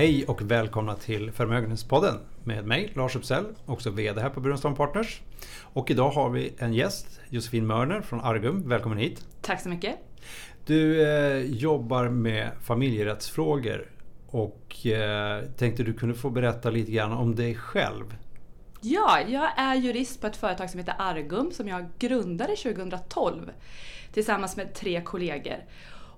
Hej och välkomna till Förmögenhetspodden med mig Lars Uppsell, också VD här på Burenstam Partners. Och idag har vi en gäst, Josefin Mörner från Argum. Välkommen hit! Tack så mycket! Du eh, jobbar med familjerättsfrågor och eh, tänkte du kunde få berätta lite grann om dig själv. Ja, jag är jurist på ett företag som heter Argum som jag grundade 2012 tillsammans med tre kollegor.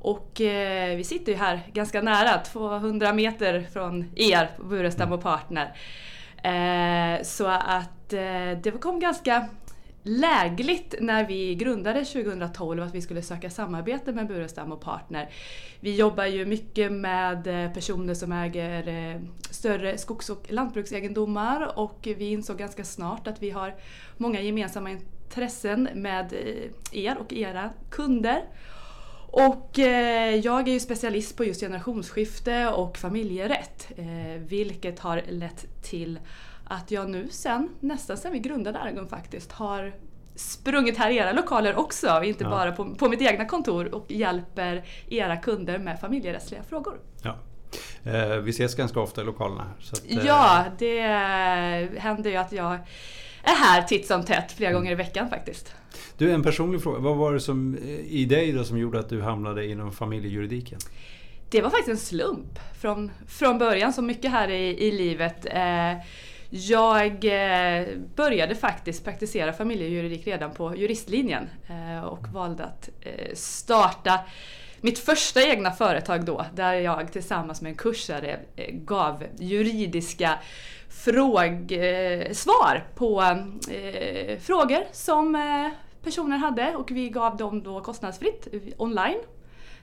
Och eh, vi sitter ju här ganska nära, 200 meter från er Burestam och Partner. Eh, så att eh, det kom ganska lägligt när vi grundade 2012 att vi skulle söka samarbete med Burestam och Partner. Vi jobbar ju mycket med eh, personer som äger eh, större skogs och lantbruksegendomar och vi insåg ganska snart att vi har många gemensamma intressen med eh, er och era kunder. Och eh, jag är ju specialist på just generationsskifte och familjerätt. Eh, vilket har lett till att jag nu sen, nästan sen vi grundade Argon faktiskt, har sprungit här i era lokaler också, inte ja. bara på, på mitt egna kontor och hjälper era kunder med familjerättsliga frågor. Ja. Eh, vi ses ganska ofta i lokalerna här. Att, ja, det händer ju att jag är här titt som tätt flera gånger i veckan faktiskt. Du, en personlig fråga. Vad var det som, i dig då som gjorde att du hamnade inom familjejuridiken? Det var faktiskt en slump från, från början, som mycket här i, i livet. Eh, jag eh, började faktiskt praktisera familjejuridik redan på juristlinjen eh, och valde att starta mitt första egna företag då, där jag tillsammans med en kursare gav juridiska fråg, eh, svar på eh, frågor som eh, personer hade och vi gav dem då kostnadsfritt online.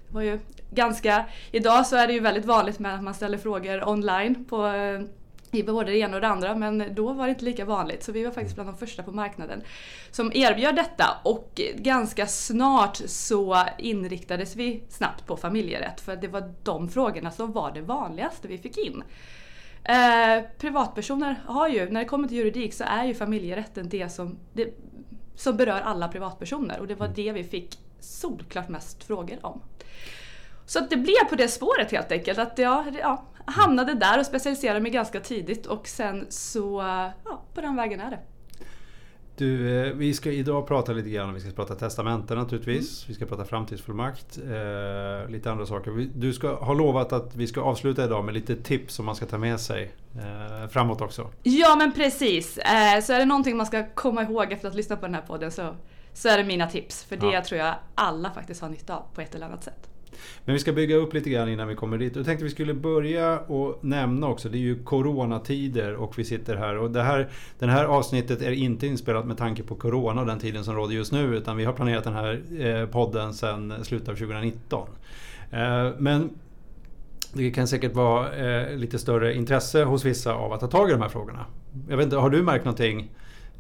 Det var ju ganska, idag så är det ju väldigt vanligt med att man ställer frågor online på eh, i både det ena och det andra men då var det inte lika vanligt så vi var faktiskt bland de första på marknaden som erbjöd detta och ganska snart så inriktades vi snabbt på familjerätt för det var de frågorna som var det vanligaste vi fick in. Eh, privatpersoner har ju, när det kommer till juridik så är ju familjerätten det som, det, som berör alla privatpersoner och det var mm. det vi fick solklart mest frågor om. Så det blev på det spåret helt enkelt. Att jag ja, hamnade där och specialiserade mig ganska tidigt och sen så, ja, på den vägen är det. Du, eh, vi ska idag prata lite grann, vi ska prata testamenten naturligtvis. Mm. Vi ska prata framtidsfullmakt, eh, lite andra saker. Du ska, har lovat att vi ska avsluta idag med lite tips som man ska ta med sig eh, framåt också. Ja men precis. Eh, så är det någonting man ska komma ihåg efter att ha lyssnat på den här podden så, så är det mina tips. För det ja. tror jag alla faktiskt har nytta av på ett eller annat sätt. Men vi ska bygga upp lite grann innan vi kommer dit. Jag tänkte vi skulle börja och nämna också, det är ju coronatider och vi sitter här. Och det här, den här avsnittet är inte inspelat med tanke på corona och den tiden som råder just nu. Utan vi har planerat den här eh, podden sedan slutet av 2019. Eh, men det kan säkert vara eh, lite större intresse hos vissa av att ta tag i de här frågorna. Jag vet inte, har du märkt någonting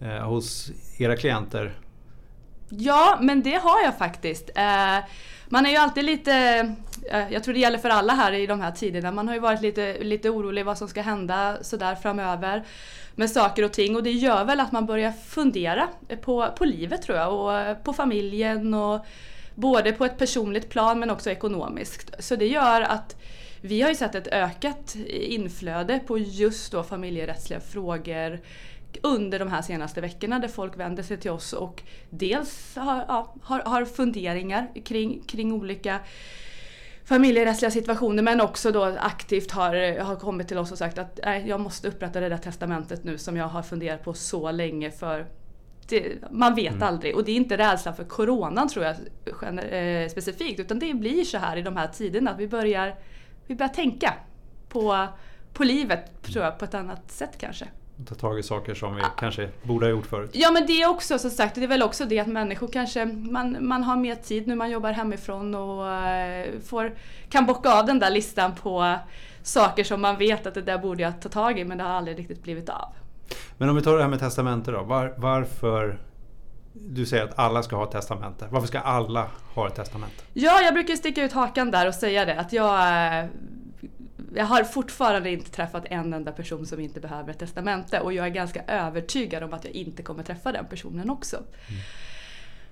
eh, hos era klienter? Ja, men det har jag faktiskt man är ju alltid lite, eh, jag tror det gäller för alla här i de här tiderna, man har ju varit lite, lite orolig vad som ska hända sådär framöver med saker och ting och det gör väl att man börjar fundera på, på livet tror jag och eh, på familjen och både på ett personligt plan men också ekonomiskt. Så det gör att vi har ju sett ett ökat inflöde på just då familjerättsliga frågor under de här senaste veckorna där folk vänder sig till oss och dels har, ja, har, har funderingar kring, kring olika familjerättsliga situationer men också då aktivt har, har kommit till oss och sagt att nej, jag måste upprätta det där testamentet nu som jag har funderat på så länge för det, man vet mm. aldrig och det är inte rädslan för coronan tror jag eh, specifikt utan det blir så här i de här tiderna att vi börjar, vi börjar tänka på, på livet tror jag på ett annat sätt kanske ta tag i saker som vi kanske borde ha gjort förut. Ja men det är också som sagt, det är väl också det att människor kanske, man, man har mer tid nu, man jobbar hemifrån och uh, får, kan bocka av den där listan på saker som man vet att det där borde jag ta tag i men det har aldrig riktigt blivit av. Men om vi tar det här med testamente då. Var, varför du säger att alla ska ha ett testamente. Varför ska alla ha ett testamente? Ja, jag brukar sticka ut hakan där och säga det. Att jag jag har fortfarande inte träffat en enda person som inte behöver ett testamente och jag är ganska övertygad om att jag inte kommer träffa den personen också. Mm.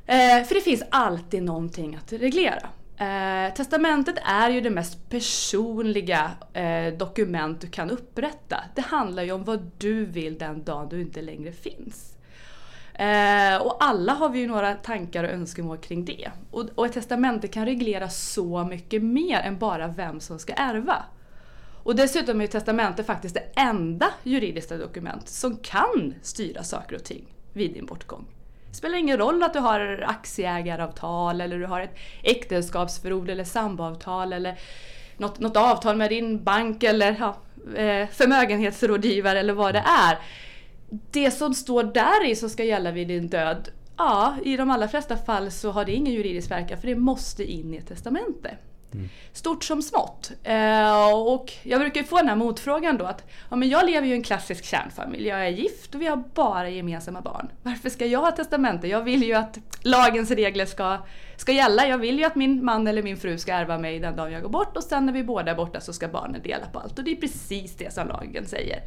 Eh, för det finns alltid någonting att reglera. Eh, testamentet är ju det mest personliga eh, dokument du kan upprätta. Det handlar ju om vad du vill den dagen du inte längre finns. Och alla har vi ju några tankar och önskemål kring det. Och, och ett testamente kan reglera så mycket mer än bara vem som ska ärva. Och dessutom är ju testamentet faktiskt det enda juridiska dokument som kan styra saker och ting vid din bortgång. Det spelar ingen roll att du har aktieägaravtal eller du har ett äktenskapsförord eller samboavtal eller något, något avtal med din bank eller ja, eh, förmögenhetsrådgivare eller vad det är. Det som står där i som ska gälla vid din död, ja i de allra flesta fall så har det ingen juridisk verkan för det måste in i ett testamente. Mm. Stort som smått. Eh, och jag brukar få den här motfrågan då att ja, men jag lever ju i en klassisk kärnfamilj. Jag är gift och vi har bara gemensamma barn. Varför ska jag ha testamente? Jag vill ju att lagens regler ska, ska gälla. Jag vill ju att min man eller min fru ska ärva mig den dagen jag går bort och sen när vi båda är borta så ska barnen dela på allt. Och det är precis det som lagen säger. Eh,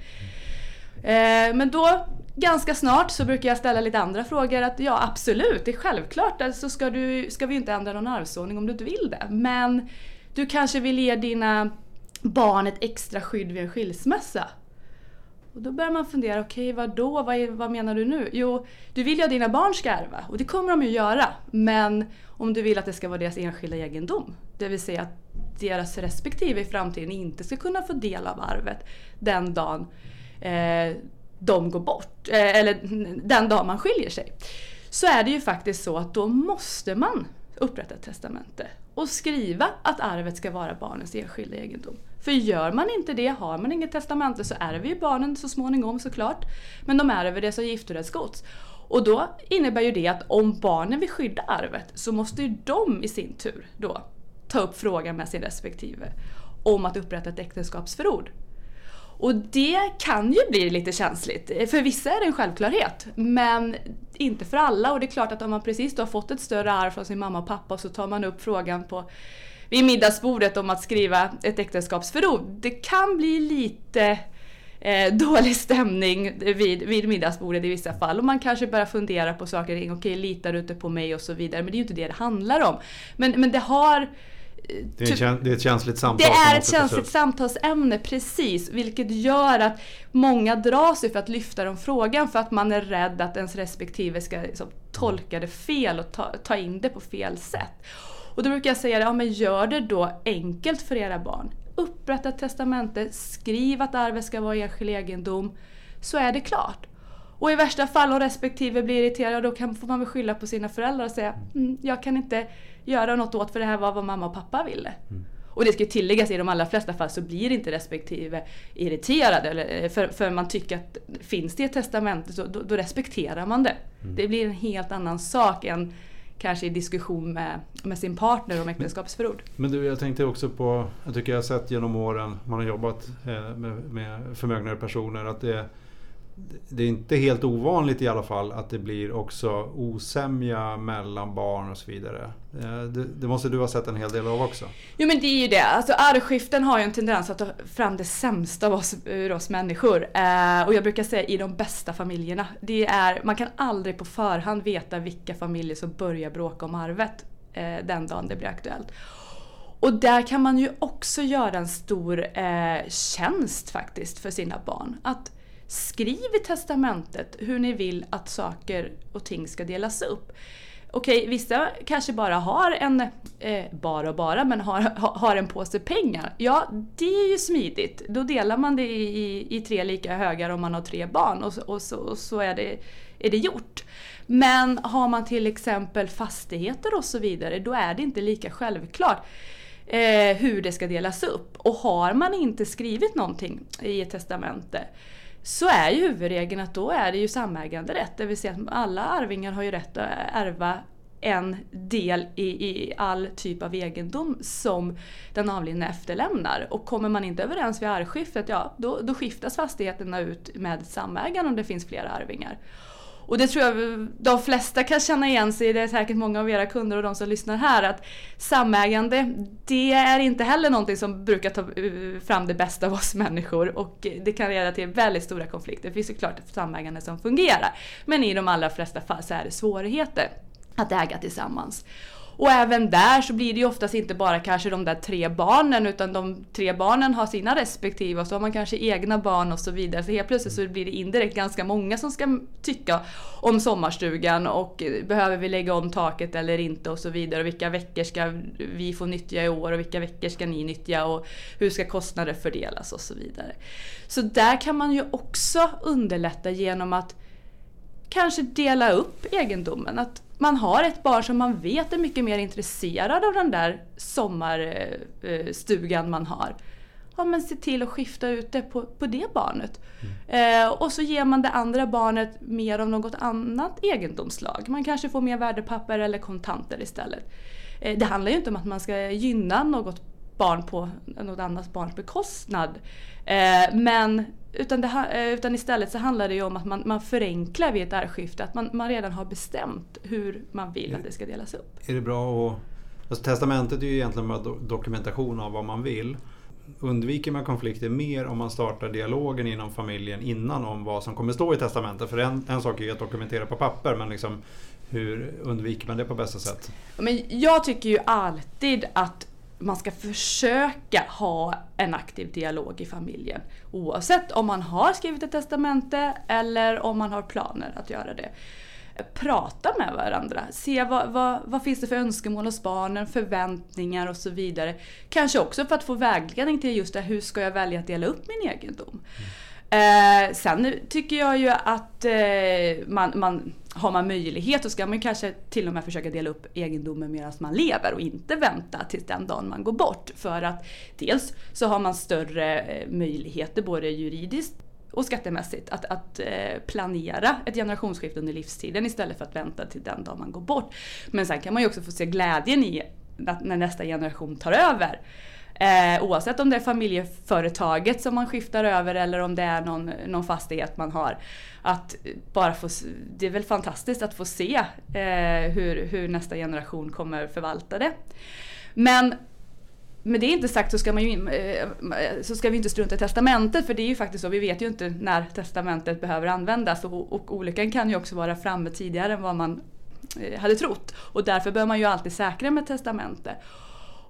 Eh, men då ganska snart så brukar jag ställa lite andra frågor. Att ja absolut, det är självklart. Alltså ska, du, ska vi inte ändra någon arvsordning om du inte vill det. Men du kanske vill ge dina barn ett extra skydd vid en skilsmässa. Och då börjar man fundera, okej okay, vadå, vad, vad menar du nu? Jo, du vill ju att dina barn ska ärva och det kommer de ju göra. Men om du vill att det ska vara deras enskilda egendom, det vill säga att deras respektive i framtiden inte ska kunna få del av arvet den dagen eh, de går bort, eh, eller den dag man skiljer sig. Så är det ju faktiskt så att då måste man upprätta ett testamente och skriva att arvet ska vara barnens enskilda egendom. För gör man inte det, har man inget testamente så ärver ju barnen så småningom såklart. Men de ärver det som giftorättsgods. Och då innebär ju det att om barnen vill skydda arvet så måste ju de i sin tur då ta upp frågan med sin respektive om att upprätta ett äktenskapsförord. Och det kan ju bli lite känsligt. För vissa är det en självklarhet, men inte för alla. Och det är klart att om man precis har fått ett större arv från sin mamma och pappa så tar man upp frågan på vid middagsbordet om att skriva ett äktenskapsförord. Det kan bli lite eh, dålig stämning vid, vid middagsbordet i vissa fall. Och man kanske börjar fundera på saker, och ting. okej litar du inte på mig och så vidare. Men det är ju inte det det handlar om. Men, men det har det är, typ, det är, ett känsligt samtal. Det är ett känsligt samtalsämne, precis. Vilket gör att många drar sig för att lyfta den frågan för att man är rädd att ens respektive ska liksom, tolka det fel och ta, ta, in det på fel sätt. Och då brukar jag säga, ja men gör det då enkelt för era barn. Upprätta ett testamente, skriv att arvet ska vara enskild egendom, så är det klart. Och i värsta fall om respektive blir irriterad då kan, får man väl skylla på sina föräldrar och säga mm, jag kan inte göra något åt för det här var vad mamma och pappa ville. Mm. Och det ska tilläggas i de allra flesta fall så blir inte respektive irriterad. Eller, för, för man tycker att finns det ett testamente så då, då respekterar man det. Mm. Det blir en helt annan sak än kanske i diskussion med, med sin partner om äktenskapsförord. Men du, jag tänkte också på, jag tycker jag har sett genom åren, man har jobbat eh, med, med förmögnare personer, att det det är inte helt ovanligt i alla fall att det blir också osämja mellan barn och så vidare. Eh, det, det, måste du ha sett en hel del av också? Jo men det är ju det. Alltså arvskiften har ju en tendens att ta fram det sämsta av oss, ur oss människor. Eh, och jag brukar säga i de bästa familjerna. Det är, man kan aldrig på förhand veta vilka familjer som börjar bråka om arvet eh, den dagen det blir aktuellt. Och där kan man ju också göra en stor eh, tjänst faktiskt för sina barn. Att Skriv i testamentet hur ni vill att saker och ting ska delas upp. Okej, vissa kanske bara har en, eh, bara och bara, men har, har en påse pengar. Ja, det är ju smidigt. Då delar man det i, i, i tre lika högar om man har tre barn och, och, så, och så är det, är det gjort. Men har man till exempel fastigheter och så vidare, då är det inte lika självklart eh, hur det ska delas upp. Och har man inte skrivit någonting i ett testamente så är ju huvudregeln att då är det ju samäganderätt. Det vill säga att alla arvingar har ju rätt att ärva en del i, i all typ av egendom som den avlidne efterlämnar. Och kommer man inte överens vid arvskiftet, ja då, då skiftas fastigheterna ut med samägaren om det finns flera arvingar. Och det tror jag de flesta kan känna igen sig i, det är säkert många av era kunder och de som lyssnar här, att samägande, det är inte heller någonting som brukar ta eh, fram det bästa av oss människor och det kan leda till väldigt stora konflikter. Det finns såklart ett samägande som fungerar, men i de allra flesta fall så är det svårigheter att äga tillsammans. Och även där så blir det ju oftast inte bara kanske de där tre barnen utan de tre barnen har sina respektive och så har man kanske egna barn och så vidare. Så helt plötsligt så blir det indirekt ganska många som ska tycka om sommarstugan och eh, behöver vi lägga om taket eller inte och så vidare. Och vilka veckor ska vi få nyttja i år och vilka veckor ska ni nyttja och hur ska kostnader fördelas och så vidare. Så där kan man ju också underlätta genom att kanske dela upp egendomen. Att man har ett barn som man vet är mycket mer intresserad av den där sommarstugan man har. Ja, men se till att skifta ut det på, på det barnet. Mm. Eh, och så ger man det andra barnet mer av något annat egendomslag. Man kanske får mer värdepapper eller kontanter istället. Eh, det handlar ju inte om att man ska gynna något barn på något annat barns bekostnad. Eh, men utan, det, eh, utan istället så handlar det ju om att man, man förenklar vid ett arvskifte. Att man, man redan har bestämt hur man vill att det ska delas upp. Är det bra att... Alltså testamentet är ju egentligen bara dokumentation av vad man vill. Undviker man konflikter mer om man startar dialogen inom familjen innan om vad som kommer stå i testamentet? För en, en sak är ju att dokumentera på papper men liksom, hur undviker man det på bästa sätt? Men jag tycker ju alltid att man ska försöka ha en aktiv dialog i familjen. Oavsett om man har skrivit ett testamente eller om man har planer att göra det. Prata med varandra, se vad, vad, vad finns det för önskemål hos barnen, förväntningar och så vidare. Kanske också för att få vägledning till just det, hur ska jag välja att dela upp min egendom. Mm. Eh, sen tycker jag ju att eh, man, man, har man möjlighet så ska man kanske till och med försöka dela upp egendomen medan man lever och inte vänta tills den dagen man går bort. För att dels så har man större eh, möjligheter både juridiskt och skattemässigt att, att eh, planera ett generationsskifte under livstiden istället för att vänta till den dag man går bort. Men sen kan man ju också få se glädjen i att när nästa generation tar över. Eh, oavsett om det är familjeföretaget som man skiftar över eller om det är någon, någon fastighet man har. Att bara få, det är väl fantastiskt att få se eh, hur, hur nästa generation kommer förvalta det. Men med det inte sagt så ska, man ju, eh, så ska vi inte strunta i testamentet för det är ju faktiskt så, vi vet ju inte när testamentet behöver användas och, och olyckan kan ju också vara framme tidigare än vad man eh, hade trott. Och därför bör man ju alltid säkra med testamente.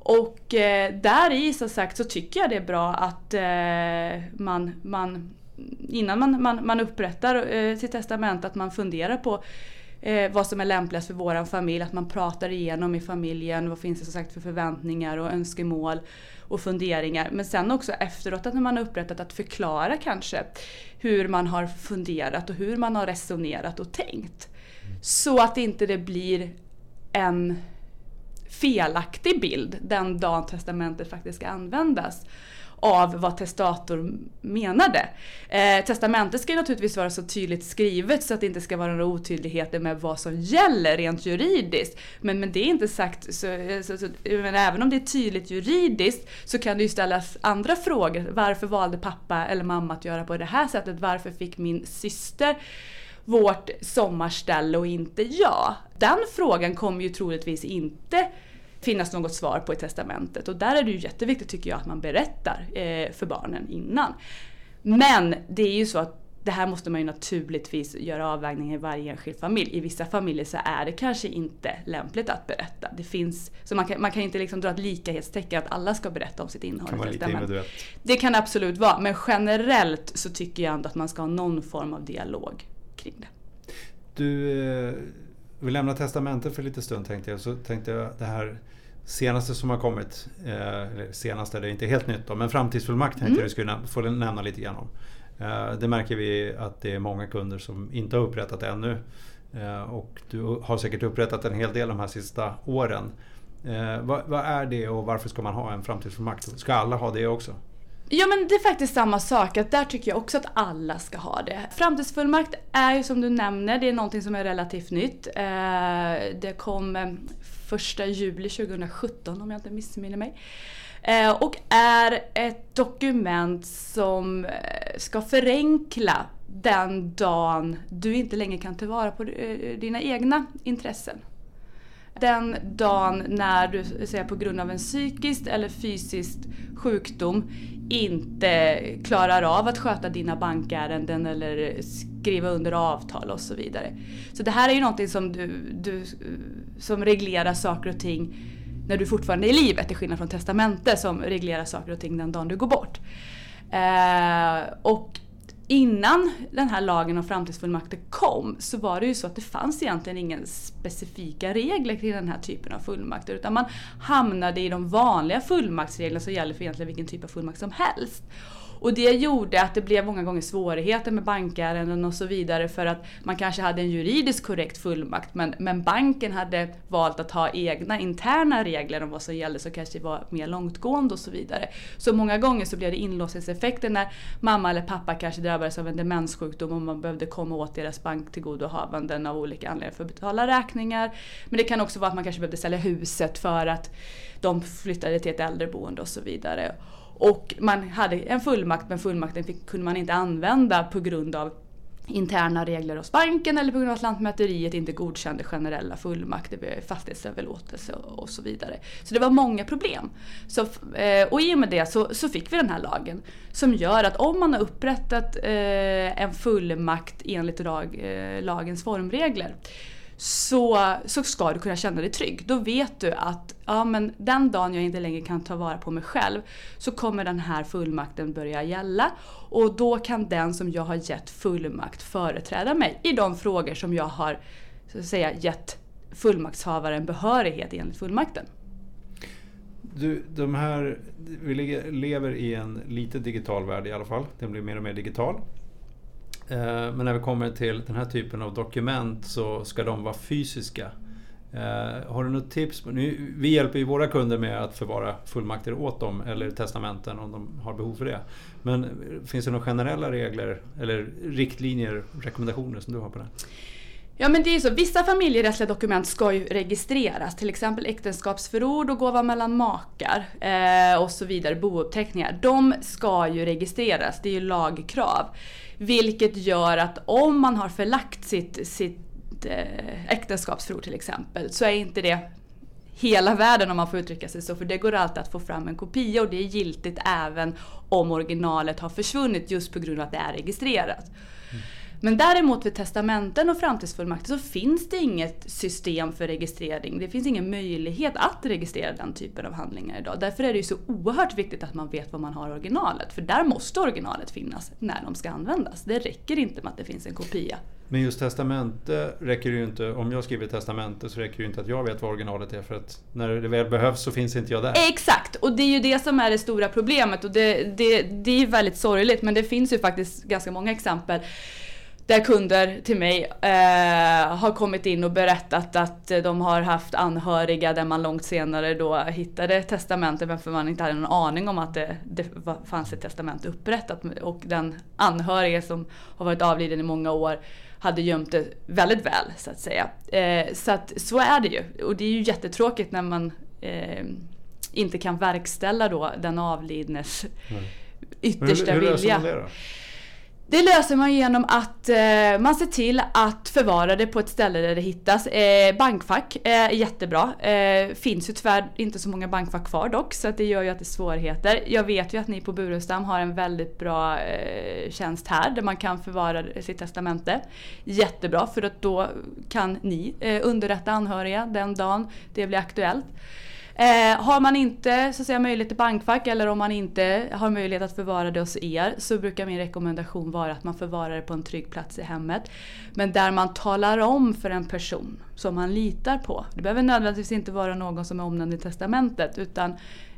Och eh, där i så sagt så tycker jag det är bra att eh, man, man innan man, man, man upprättar eh, sitt testament att man funderar på eh, vad som är lämpligast för våran familj. Att man pratar igenom i familjen vad finns det som sagt för förväntningar och önskemål och funderingar. Men sen också efteråt att när man har upprättat att förklara kanske hur man har funderat och hur man har resonerat och tänkt. Så att inte det blir en felaktig bild den dagen testamentet faktiskt ska användas av vad testator menade. Eh, testamentet ska ju naturligtvis vara så tydligt skrivet så att det inte ska vara några otydligheter med vad som gäller rent juridiskt. Men men det inte sagt, så, eh, så, så, men även om det är tydligt juridiskt så kan det ju ställas andra frågor. Varför valde pappa eller mamma att göra på det här sättet? Varför fick min syster vårt sommarställe och inte jag? Den frågan kommer ju troligtvis inte finnas något svar på i testamentet. Och där är det ju jätteviktigt tycker jag att man berättar eh, för barnen innan. Men det är ju så att det här måste man ju naturligtvis göra avvägningar i varje enskild familj. I vissa familjer så är det kanske inte lämpligt att berätta. Det finns, så man kan, man kan inte liksom dra ett likhetstecken att alla ska berätta om sitt innehåll i testamentet. Det kan absolut vara, men generellt så tycker jag ändå att man ska ha någon form av dialog kring det. Du, eh, vi lämnar testamentet för lite stund tänkte jag. Så tänkte jag det här senaste som har kommit, eh, eller senaste, det är inte helt nytt då, men framtidsfullmakt tänkte mm. jag skulle få nämna lite grann om. Eh, det märker vi att det är många kunder som inte har upprättat ännu. Eh, och du har säkert upprättat en hel del de här sista åren. Vad, vad är det och varför ska man ha en framtidsfullmakt? Ska alla ha det också? Ja men det är faktiskt samma sak, att där tycker jag också att alla ska ha det. Framtidsfullmakt är ju som du nämner, det är någonting som är relativt nytt. Eh, det kom eh, första juli 2017 om jag inte missminner mig. Eh, och är ett dokument som ska förenkla den dagen du inte längre kan tillvara på dina egna intressen. Den dagen när du säger, på grund av en psykisk eller fysisk sjukdom inte klarar av att sköta dina bankärenden eller skriva under avtal och så vidare. Så det här är ju någonting som, du, du, som reglerar saker och ting när du fortfarande är i livet till skillnad från testamente som reglerar saker och ting den dagen du går bort. Eh, och innan den här lagen om framtidsfullmakter kom så var det ju så att det fanns egentligen ingen specifika regler kring den här typen av fullmakter utan man hamnade i de vanliga fullmaktsreglerna som gäller för egentligen vilken typ av fullmakt som helst. Och det gjorde att det blev många gånger svårigheter med bankärenden och så vidare för att man kanske hade en juridiskt korrekt fullmakt men, men banken hade valt att ha egna interna regler om vad som gällde som kanske var mer långtgående och så vidare. Så många gånger så blev det inlåsningseffekter när mamma eller pappa kanske drabbades av en demenssjukdom och man behövde komma åt deras banktillgodohavanden av olika anledningar för att betala räkningar. Men det kan också vara att man kanske behövde sälja huset för att de flyttade till ett äldreboende och så vidare. Och man hade en fullmakt men fullmakten fick, kunde man inte använda på grund av interna regler hos banken eller på grund av att Lantmäteriet inte godkände generella fullmakter vid fastighetsöverlåtelse och så vidare. Så det var många problem. Så, eh, och i och med det så, så fick vi den här lagen som gör att om man har upprättat eh, en fullmakt enligt lag, eh, lagens formregler så, så ska du kunna känna dig trygg. Då vet du att ja, men den dagen jag inte längre kan ta vara på mig själv så kommer den här fullmakten börja gälla och då kan den som jag har gett fullmakt företräda mig i de frågor som jag har så att säga, gett fullmaktshavaren behörighet enligt fullmakten. Du, de här, vi lever i en lite digital värld i alla fall. Den blir mer och mer digital. Eh, men när vi kommer till den här typen av dokument så ska de vara fysiska. Eh, har du något tips? Nu, vi hjälper ju våra kunder med att förvara fullmakter åt dem eller testamenten om de har behov för det. Men eh, finns det några generella regler eller riktlinjer, rekommendationer som du har på det? Ja men det är ju så, vissa familjerättsliga dokument ska ju registreras. Till exempel äktenskapsförord och gåva mellan makar eh, och så vidare, bouppteckningar. De ska ju registreras, det är ju lagkrav. Vilket gör att om man har förlagt sitt, sitt eh, äktenskapsförord till exempel så är inte det hela världen om man får uttrycka sig så. För det går alltid att få fram en kopia och det är giltigt även om originalet har försvunnit just på grund av att det är registrerat. Men däremot vid testamenten och framtidsfullmakter så finns det inget system för registrering. Det finns ingen möjlighet att registrera den typen av handlingar idag. Därför är det ju så oerhört viktigt att man vet var man har originalet. För där måste originalet finnas när de ska användas. Det räcker inte med att det finns en kopia. Men just testamente räcker ju inte, om jag skriver testamente så räcker det ju inte att jag vet vad originalet är för att när det väl behövs så finns inte jag där. Exakt! Och det är ju det som är det stora problemet och det, det, det är väldigt sorgligt men det finns ju faktiskt ganska många exempel där kunder till mig eh, har kommit in och berättat att de har haft anhöriga där man långt senare då hittade testamentet men för man inte hade någon aning om att det, det fanns ett testament upprättat och den anhörige som har varit avliden i många år hade gömt det väldigt väl så att säga. Eh, så att så är det ju och det är ju jättetråkigt när man eh, inte kan verkställa då den avlidnes mm. yttersta hur, hur vilja. Man det då? Det löser man genom att eh, man ser till att förvara det på ett ställe där det hittas. Eh, bankfack eh, är jättebra. Eh, finns ju tyvärr inte så många bankfack kvar dock så att det gör ju att det är svårigheter. Jag vet ju att ni på Burenstam har en väldigt bra eh, tjänst här där man kan förvara sitt testamente. Jättebra för att då kan ni eh, underrätta anhöriga den dagen det blir aktuellt. Eh, har man inte så att säga, möjlighet till bankfack eller om man inte har möjlighet att förvara det hos er så brukar min rekommendation vara att man förvarar det på en trygg plats i hemmet. Men där man talar om för en person som man litar på. Det behöver nödvändigtvis inte vara någon som är omnämnd i testamentet utan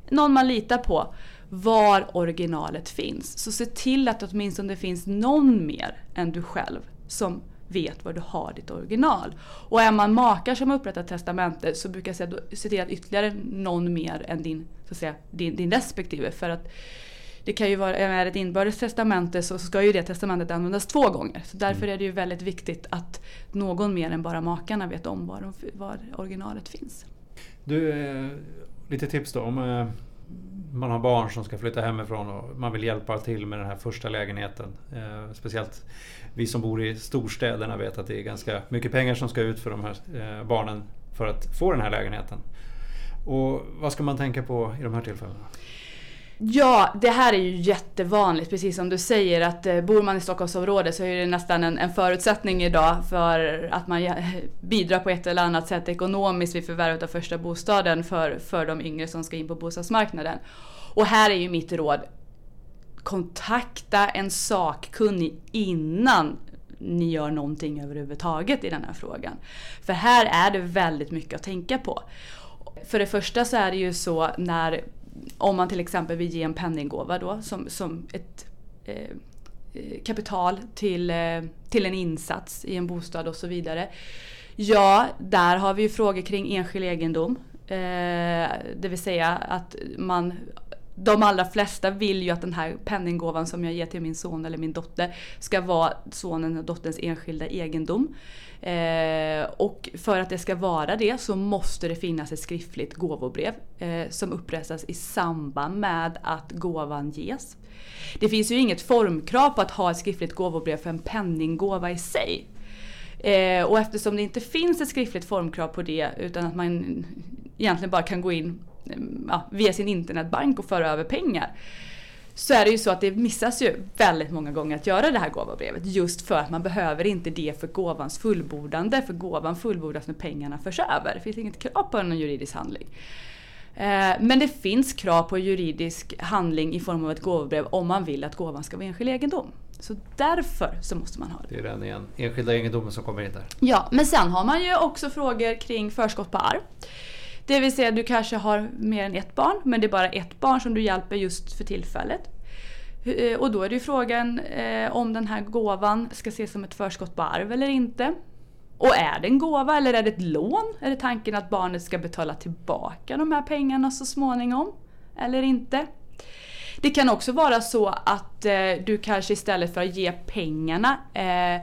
någon man litar på var originalet finns. Så se till att åtminstone det finns någon mer än du själv som vet var du har ditt original. Och är man makar som har upprättat testamente så brukar jag säga se till att ytterligare någon mer än din, så att säga, din, din respektive. För att det kan ju vara, är ett inbördes testamente så ska ju det testamentet användas två gånger. Så därför mm. är det ju väldigt viktigt att någon mer än bara makarna vet om var, var originalet finns. Du, eh, lite tips då. Om eh, man har barn som ska flytta hemifrån och man vill hjälpa till med den här första lägenheten. Eh, speciellt vi som bor i storstäderna vet att det är ganska mycket pengar som ska ut för de här eh, barnen för att få den här lägenheten. Och vad ska man tänka på i de här tillfällena? Ja, det här är ju jättevanligt, precis som du säger att eh, bor man i Stockholmsområdet så är det nästan en, en förutsättning idag för att man eh, bidrar på ett eller annat sätt ekonomiskt vid förvärvet av första bostaden för, för de yngre som ska in på bostadsmarknaden. Och här är ju mitt råd, kontakta en sakkunnig innan ni gör någonting överhuvudtaget i den här frågan. För här är det väldigt mycket att tänka på. För det första så är det ju så när om man till exempel vill ge en penninggåva då som, som ett eh, eh kapital till, eh, till en insats i en bostad och så vidare. Ja, där har vi ju frågor kring enskild egendom. Eh, det vill säga att man de allra flesta vill ju att den här penninggåvan som jag ger till min son eller min dotter ska vara sonen och dotterns enskilda egendom. Eh, och för att det ska vara det så måste det finnas ett skriftligt gåvobrev eh, som upprättas i samband med att gåvan ges. Det finns ju inget formkrav på att ha ett skriftligt gåvobrev för en penninggåva i sig. Eh, och eftersom det inte finns ett skriftligt formkrav på det utan att man egentligen bara kan gå in ja, via sin internetbank och föra över pengar så är det ju så att det missas ju väldigt många gånger att göra det här gåvobrevet just för att man behöver inte det för gåvans fullbordande för gåvan fullbordas när pengarna förs över. Det finns inget krav på en juridisk handling. Eh, men det finns krav på juridisk handling i form av ett gåvobrev om man vill att gåvan ska vara enskild egendom. Så därför så måste man ha det. Det är den igen, enskilda egendomen som kommer in där. Ja, men sen har man ju också frågor kring förskott på arv. Det vill säga du kanske har mer än ett barn men det är bara ett barn som du hjälper just för tillfället. Eh, och då är det ju frågan eh, om den här gåvan ska ses som ett förskott på arv eller inte. Och är det en gåva eller är det ett lån? Är det tanken att barnet ska betala tillbaka de här pengarna så småningom? Eller inte? Det kan också vara så att eh, du kanske istället för att ge pengarna eh,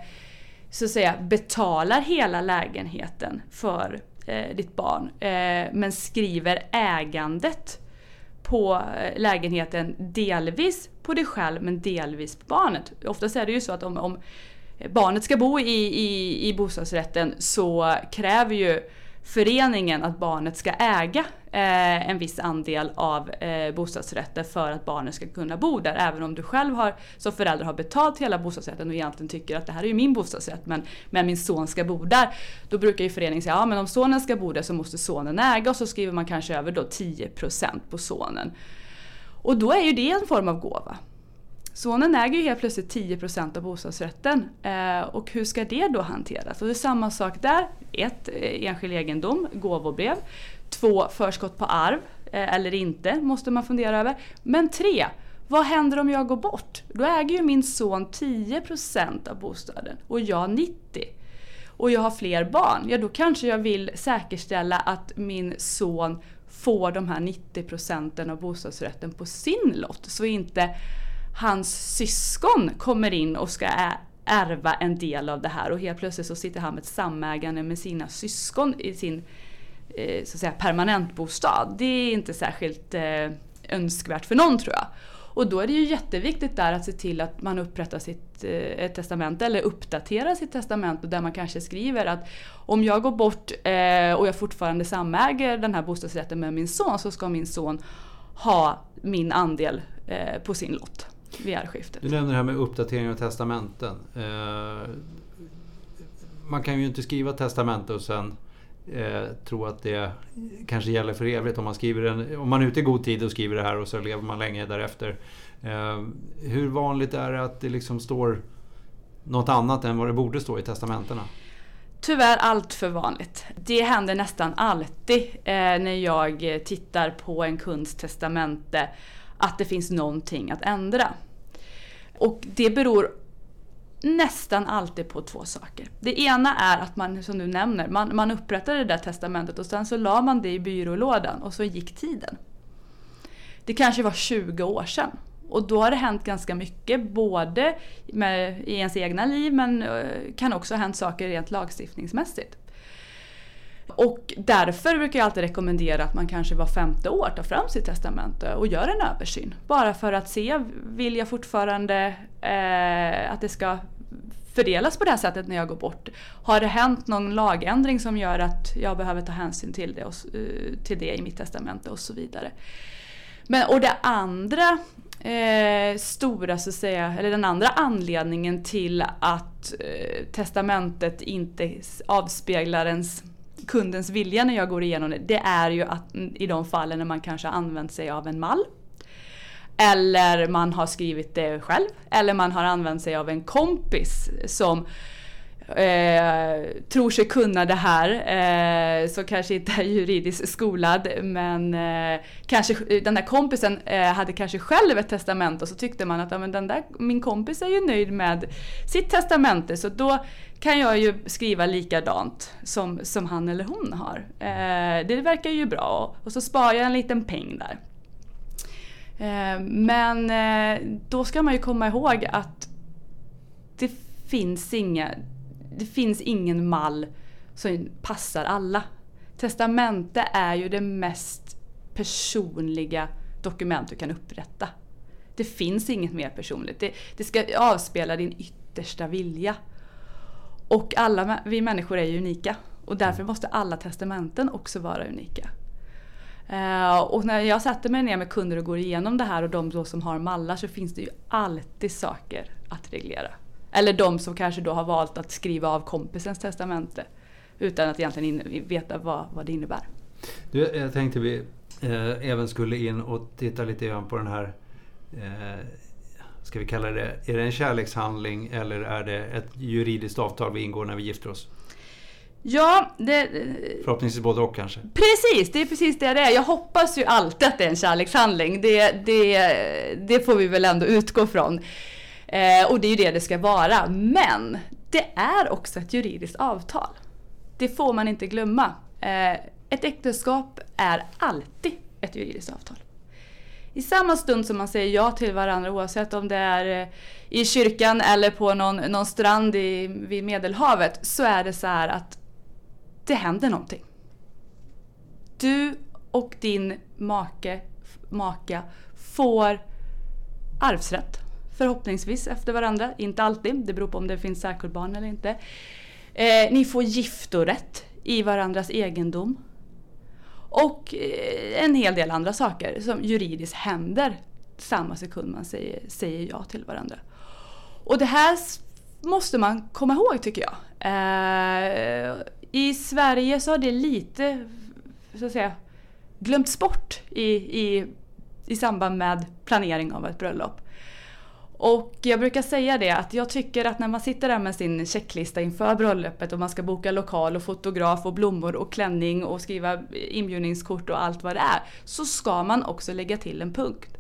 så att säga betalar hela lägenheten för eh, ditt barn. Eh, men skriver ägandet på eh, lägenheten delvis på dig själv men delvis på barnet. Oftast är det ju så att om, om barnet ska bo i, i, i bostadsrätten så kräver ju föreningen att barnet ska äga eh, en viss andel av eh, bostadsrätten för att barnet ska kunna bo där. Även om du själv har, som förälder har betalt hela bostadsrätten och egentligen tycker att det här är ju min bostadsrätt men, men min son ska bo där. Då brukar ju föreningen säga att ja, om sonen ska bo där så måste sonen äga och så skriver man kanske över då 10% på sonen. Och då är ju det en form av gåva. Sonen äger ju helt plötsligt 10 procent av bostadsrätten. Eh, och hur ska det då hanteras? Och det är samma sak där. Ett, eh, enskild egendom, gåvobrev. Två, förskott på arv. Eh, eller inte, måste man fundera över. Men tre, vad händer om jag går bort? Då äger ju min son 10 procent av bostaden och jag 90% och jag har fler barn, ja då kanske jag vill säkerställa att min son får de här 90 procenten av bostadsrätten på sin lott. Så inte hans syskon kommer in och ska ärva en del av det här och helt plötsligt så sitter han med ett samägande med sina syskon i sin eh, så att säga, permanentbostad. Det är inte särskilt eh, önskvärt för någon tror jag. Och då är det ju jätteviktigt där att se till att man upprättar sitt eh, testamente eller uppdaterar sitt testamente där man kanske skriver att om jag går bort eh, och jag fortfarande samäger den här bostadsrätten med min son så ska min son ha min andel eh, på sin lott vid arvskiftet. Du nämner det här med uppdatering av testamenten. Eh, man kan ju inte skriva testamente och sen eh, tro att det kanske gäller för evigt. Om man, skriver en, om man är ute i god tid och skriver det här och så lever man länge därefter. Eh, hur vanligt är det att det liksom står något annat än vad det borde stå i testamentena? Tyvärr allt för vanligt. Det händer nästan alltid eh, när jag tittar på en kunds testamente att det finns någonting att ändra. Och det beror nästan alltid på två saker. Det ena är att man, som du nämner, man, man upprättade det där testamentet och sen så la man det i byrålådan och så gick tiden. Det kanske var 20 år sedan. Och då har det hänt ganska mycket, både med, i ens egna liv men eh, kan också ha hänt saker rent lagstiftningsmässigt. Och därför brukar jag alltid rekommendera att man kanske var femte år tar fram sitt testamente och gör en översyn. Bara för att se, vill jag fortfarande eh, att det ska fördelas på det här sättet när jag går bort? Har det hänt någon lagändring som gör att jag behöver ta hänsyn till det, och, eh, till det i mitt testamente och så vidare? Men, och det andra eh, stora, så att säga, eller den andra anledningen till att eh, testamentet inte avspeglar ens kundens vilja när jag går igenom det, det är ju att i de fallen när man kanske använt sig av en mall eller man har skrivit det själv. Eller man har använt sig av en kompis som eh, tror sig kunna det här. Eh, som kanske inte är juridiskt skolad. Men eh, kanske, den där kompisen eh, hade kanske själv ett testamente och så tyckte man att ja, men den där, min kompis är ju nöjd med sitt testamente. Så då kan jag ju skriva likadant som, som han eller hon har. Eh, det verkar ju bra och så sparar jag en liten peng där. Eh, men eh, då ska man ju komma ihåg att det finns, inga, det finns ingen mall som passar alla. Testamente är ju det mest personliga dokument du kan upprätta. Det finns inget mer personligt. Det, det ska avspegla din yttersta vilja. Och alla vi människor är ju unika. Och därför måste alla testamenten också vara unika. Uh, och när jag sätter mig ner med kunder och går igenom det här och de då som har mallar så finns det ju alltid saker att reglera. Eller de som kanske då har valt att skriva av kompisens testamente utan att egentligen veta vad, vad det innebär. Du, jag tänkte vi eh, även skulle in och titta lite grann på den här eh, Ska vi kalla det, är det en kärlekshandling eller är det ett juridiskt avtal vi ingår när vi gifter oss? Ja, det... Förhoppningsvis både och kanske? Precis, det är precis det det är. Jag hoppas ju alltid att det är en kärlekshandling. Det, det, det får vi väl ändå utgå från. Eh, och det är ju det det ska vara. Men det är också ett juridiskt avtal. Det får man inte glömma. Eh, ett äktenskap är alltid ett juridiskt avtal. I samma stund som man säger ja till varandra oavsett om det är eh, i kyrkan eller på någon, någon strand i, vid Medelhavet så är det så här att det händer någonting. Du och din make, maka får arvsrätt. Förhoppningsvis efter varandra, inte alltid. Det beror på om det finns särkullbarn eller inte. Eh, ni får giftorätt i varandras egendom. Och eh, en hel del andra saker som juridiskt händer samma sekund man säger, säger ja till varandra. Och det här måste man komma ihåg tycker jag. Eh, i Sverige så har det lite så att säga, glömts bort i, i, i samband med planering av ett bröllop. Och jag brukar säga det att jag tycker att när man sitter där med sin checklista inför bröllopet och man ska boka lokal och fotograf och blommor och klänning och skriva inbjudningskort och allt vad det är. Så ska man också lägga till en punkt.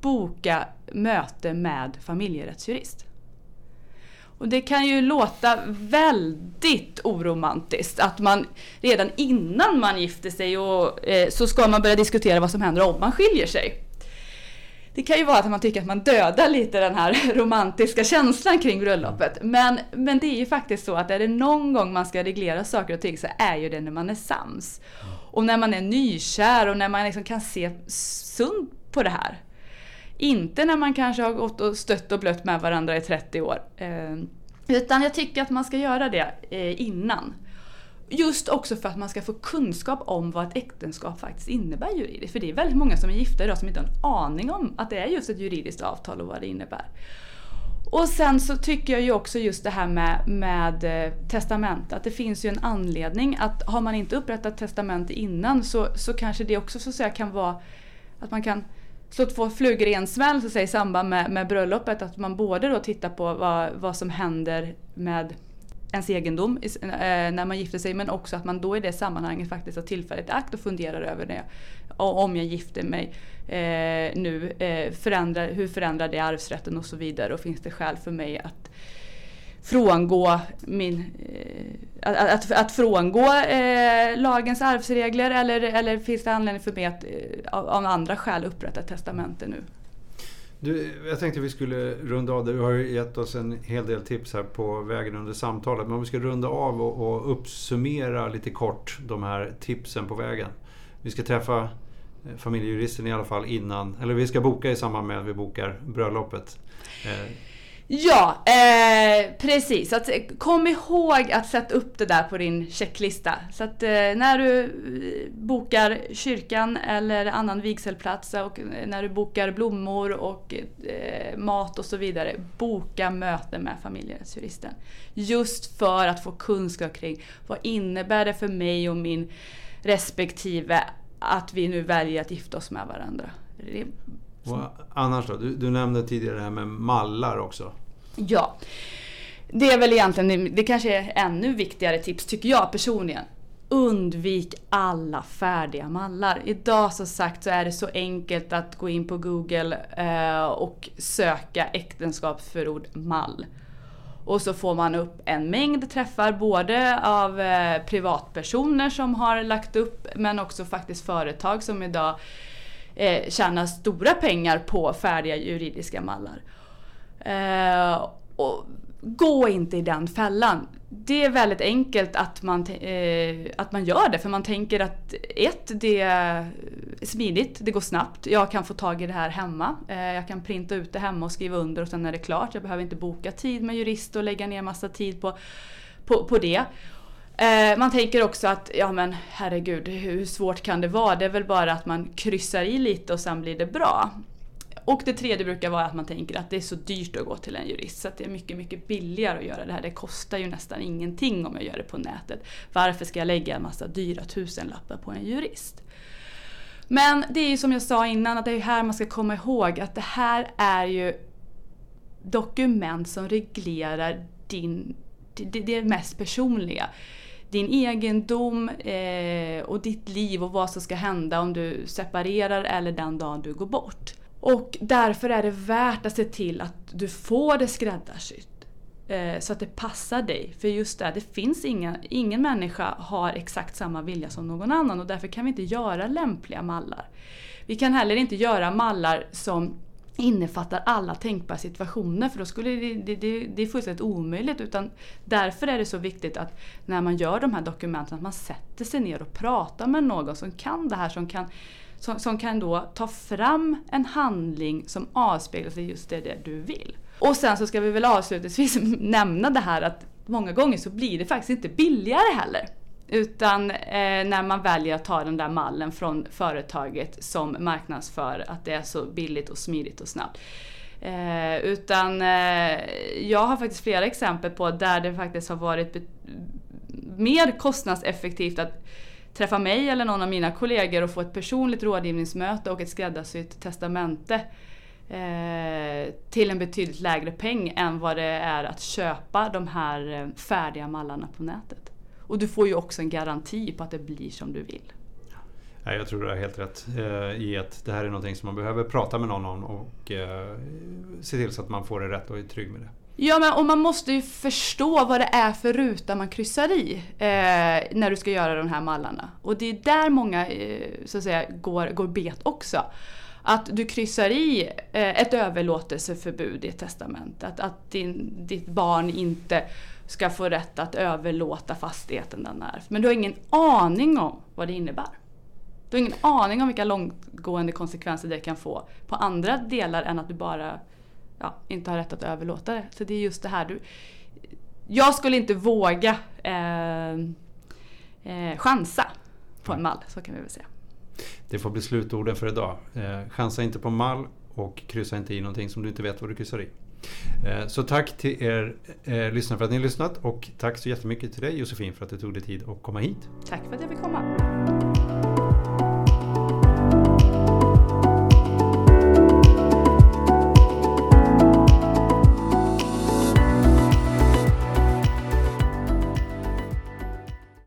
Boka möte med familjerättsjurist. Och det kan ju låta väldigt oromantiskt att man redan innan man gifter sig och, eh, så ska man börja diskutera vad som händer om man skiljer sig. Det kan ju vara att man tycker att man dödar lite den här romantiska känslan kring bröllopet. Men, men det är ju faktiskt så att är det någon gång man ska reglera saker och ting så är ju det när man är sams. Och när man är nykär och när man liksom kan se sunt på det här. Inte när man kanske har gått och stött och blött med varandra i 30 år. Eh, utan jag tycker att man ska göra det eh, innan. Just också för att man ska få kunskap om vad ett äktenskap faktiskt innebär juridiskt. För det är väldigt många som är gifta idag som inte har en aning om att det är just ett juridiskt avtal och vad det innebär. Och sen så tycker jag ju också just det här med, med eh, testament, att det finns ju en anledning att har man inte upprättat testamente innan så, så kanske det också så att säga kan vara att man kan slå två flugor i en smäll så säga, i samband med, med bröllopet. Att man både då tittar på vad, vad som händer med ens egendom eh, när man gifter sig men också att man då i det sammanhanget faktiskt har tillfället akt och funderar över det. Om jag gifter mig eh, nu, eh, förändrar, hur förändrar det arvsrätten och så vidare och finns det skäl för mig att frångå min, eh, att, att, att frångå eh, lagens arvsregler eller, eller finns det anledning för mig att eh, av, av andra skäl upprätta ett testamente nu? Du, jag tänkte vi skulle runda av. Du har ju gett oss en hel del tips här på vägen under samtalet. Men om vi ska runda av och, och uppsummera lite kort de här tipsen på vägen. Vi ska träffa eh, familjejuristen i alla fall innan, eller vi ska boka i samband med att vi bokar bröllopet. Eh, Ja, eh, precis. Att, eh, kom ihåg att sätta upp det där på din checklista. Så att eh, när du eh, bokar kyrkan eller annan vigselplats och eh, när du bokar blommor och eh, mat och så vidare. Boka möte med familjerättsjuristen. Just för att få kunskap kring vad innebär det för mig och min respektive att vi nu väljer att gifta oss med varandra. Och annars då? Du, du, nämnde tidigare det här med mallar också. Ja. Det är väl egentligen, det kanske är ännu viktigare tips tycker jag personligen. Undvik alla färdiga mallar. Idag som sagt så är det så enkelt att gå in på Google eh, och söka äktenskapsförord mall. Och så får man upp en mängd träffar både av eh, privatpersoner som har lagt upp men också faktiskt företag som idag eh, tjäna stora pengar på färdiga juridiska mallar. Eh, och gå inte i den fällan. Det är väldigt enkelt att man, eh, att man gör det för man tänker att ett, det är smidigt, det går snabbt. Jag kan få tag i det här hemma. Eh, jag kan printa ut det hemma och skriva under och sen är det klart. Jag behöver inte boka tid med jurist och lägga ner massa tid på, på, på det. Eh, man tänker också att, ja men herregud, hur svårt kan det vara? Det är väl bara att man kryssar i lite och sen blir det bra. Och det tredje brukar vara att man tänker att det är så dyrt att gå till en jurist så att det är mycket, mycket billigare att göra det här. Det kostar ju nästan ingenting om jag gör det på nätet. Varför ska jag lägga en massa dyra tusenlappar på en jurist? Men det är ju som jag sa innan att det är här man ska komma ihåg att det här är ju dokument som reglerar din, det, det mest personliga din egendom eh, och ditt liv och vad som ska hända om du separerar eller den dagen du går bort. Och därför är det värt att se till att du får det skräddarsytt. Eh, så att det passar dig. För just det, det finns inga, ingen människa har exakt samma vilja som någon annan och därför kan vi inte göra lämpliga mallar. Vi kan heller inte göra mallar som innefattar alla tänkbara situationer för då skulle det, det, det, det är fullständigt omöjligt. Utan därför är det så viktigt att när man gör de här dokumenten att man sätter sig ner och pratar med någon som kan det här, som kan, som, som kan då ta fram en handling som avspeglar sig just det, det du vill. Och sen så ska vi väl avslutningsvis nämna det här att många gånger så blir det faktiskt inte billigare heller. Utan eh, när man väljer att ta den där mallen från företaget som marknadsför att det är så billigt och smidigt och snabbt. Eh, utan eh, jag har faktiskt flera exempel på där det faktiskt har varit mer kostnadseffektivt att träffa mig eller någon av mina kollegor och få ett personligt rådgivningsmöte och ett skräddarsytt testamente eh, till en betydligt lägre peng än vad det är att köpa de här eh, färdiga mallarna på nätet. Och du får ju också en garanti på att det blir som du vill. Ja, jag tror du har helt rätt eh, i att det här är någonting som man behöver prata med någon om och eh, se till så att man får det rätt och är trygg med det. Ja, men och man måste ju förstå vad det är för ruta man kryssar i eh, när du ska göra de här mallarna. Och det är där många eh, så att säga, går, går bet också. Att du kryssar i eh, ett överlåtelseförbud i ett testament. Att, att din, ditt barn inte ska få rätt att överlåta fastigheten den ärvt. Men du har ingen aning om vad det innebär. Du har ingen aning om vilka långtgående konsekvenser det kan få på andra delar än att du bara ja, inte har rätt att överlåta det. Så det är just det här. Du, jag skulle inte våga eh, eh, chansa på en mall, så kan vi väl säga. Det får bli slutorden för idag. Eh, chansa inte på mall och kryssa inte i någonting som du inte vet vad du kryssar i. Eh, så tack till er eh, lyssnare för att ni har lyssnat och tack så jättemycket till dig Josefin för att du tog dig tid att komma hit. Tack för att jag fick komma.